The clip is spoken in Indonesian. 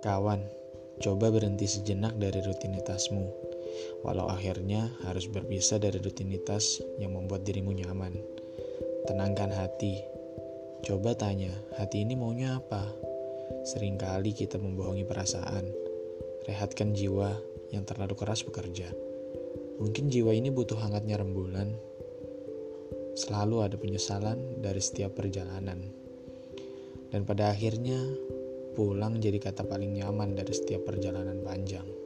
Kawan, coba berhenti sejenak dari rutinitasmu, walau akhirnya harus berpisah dari rutinitas yang membuat dirimu nyaman. Tenangkan hati, coba tanya, hati ini maunya apa? Seringkali kita membohongi perasaan, rehatkan jiwa yang terlalu keras bekerja. Mungkin jiwa ini butuh hangatnya rembulan. Selalu ada penyesalan dari setiap perjalanan. Dan pada akhirnya, pulang jadi kata paling nyaman dari setiap perjalanan panjang.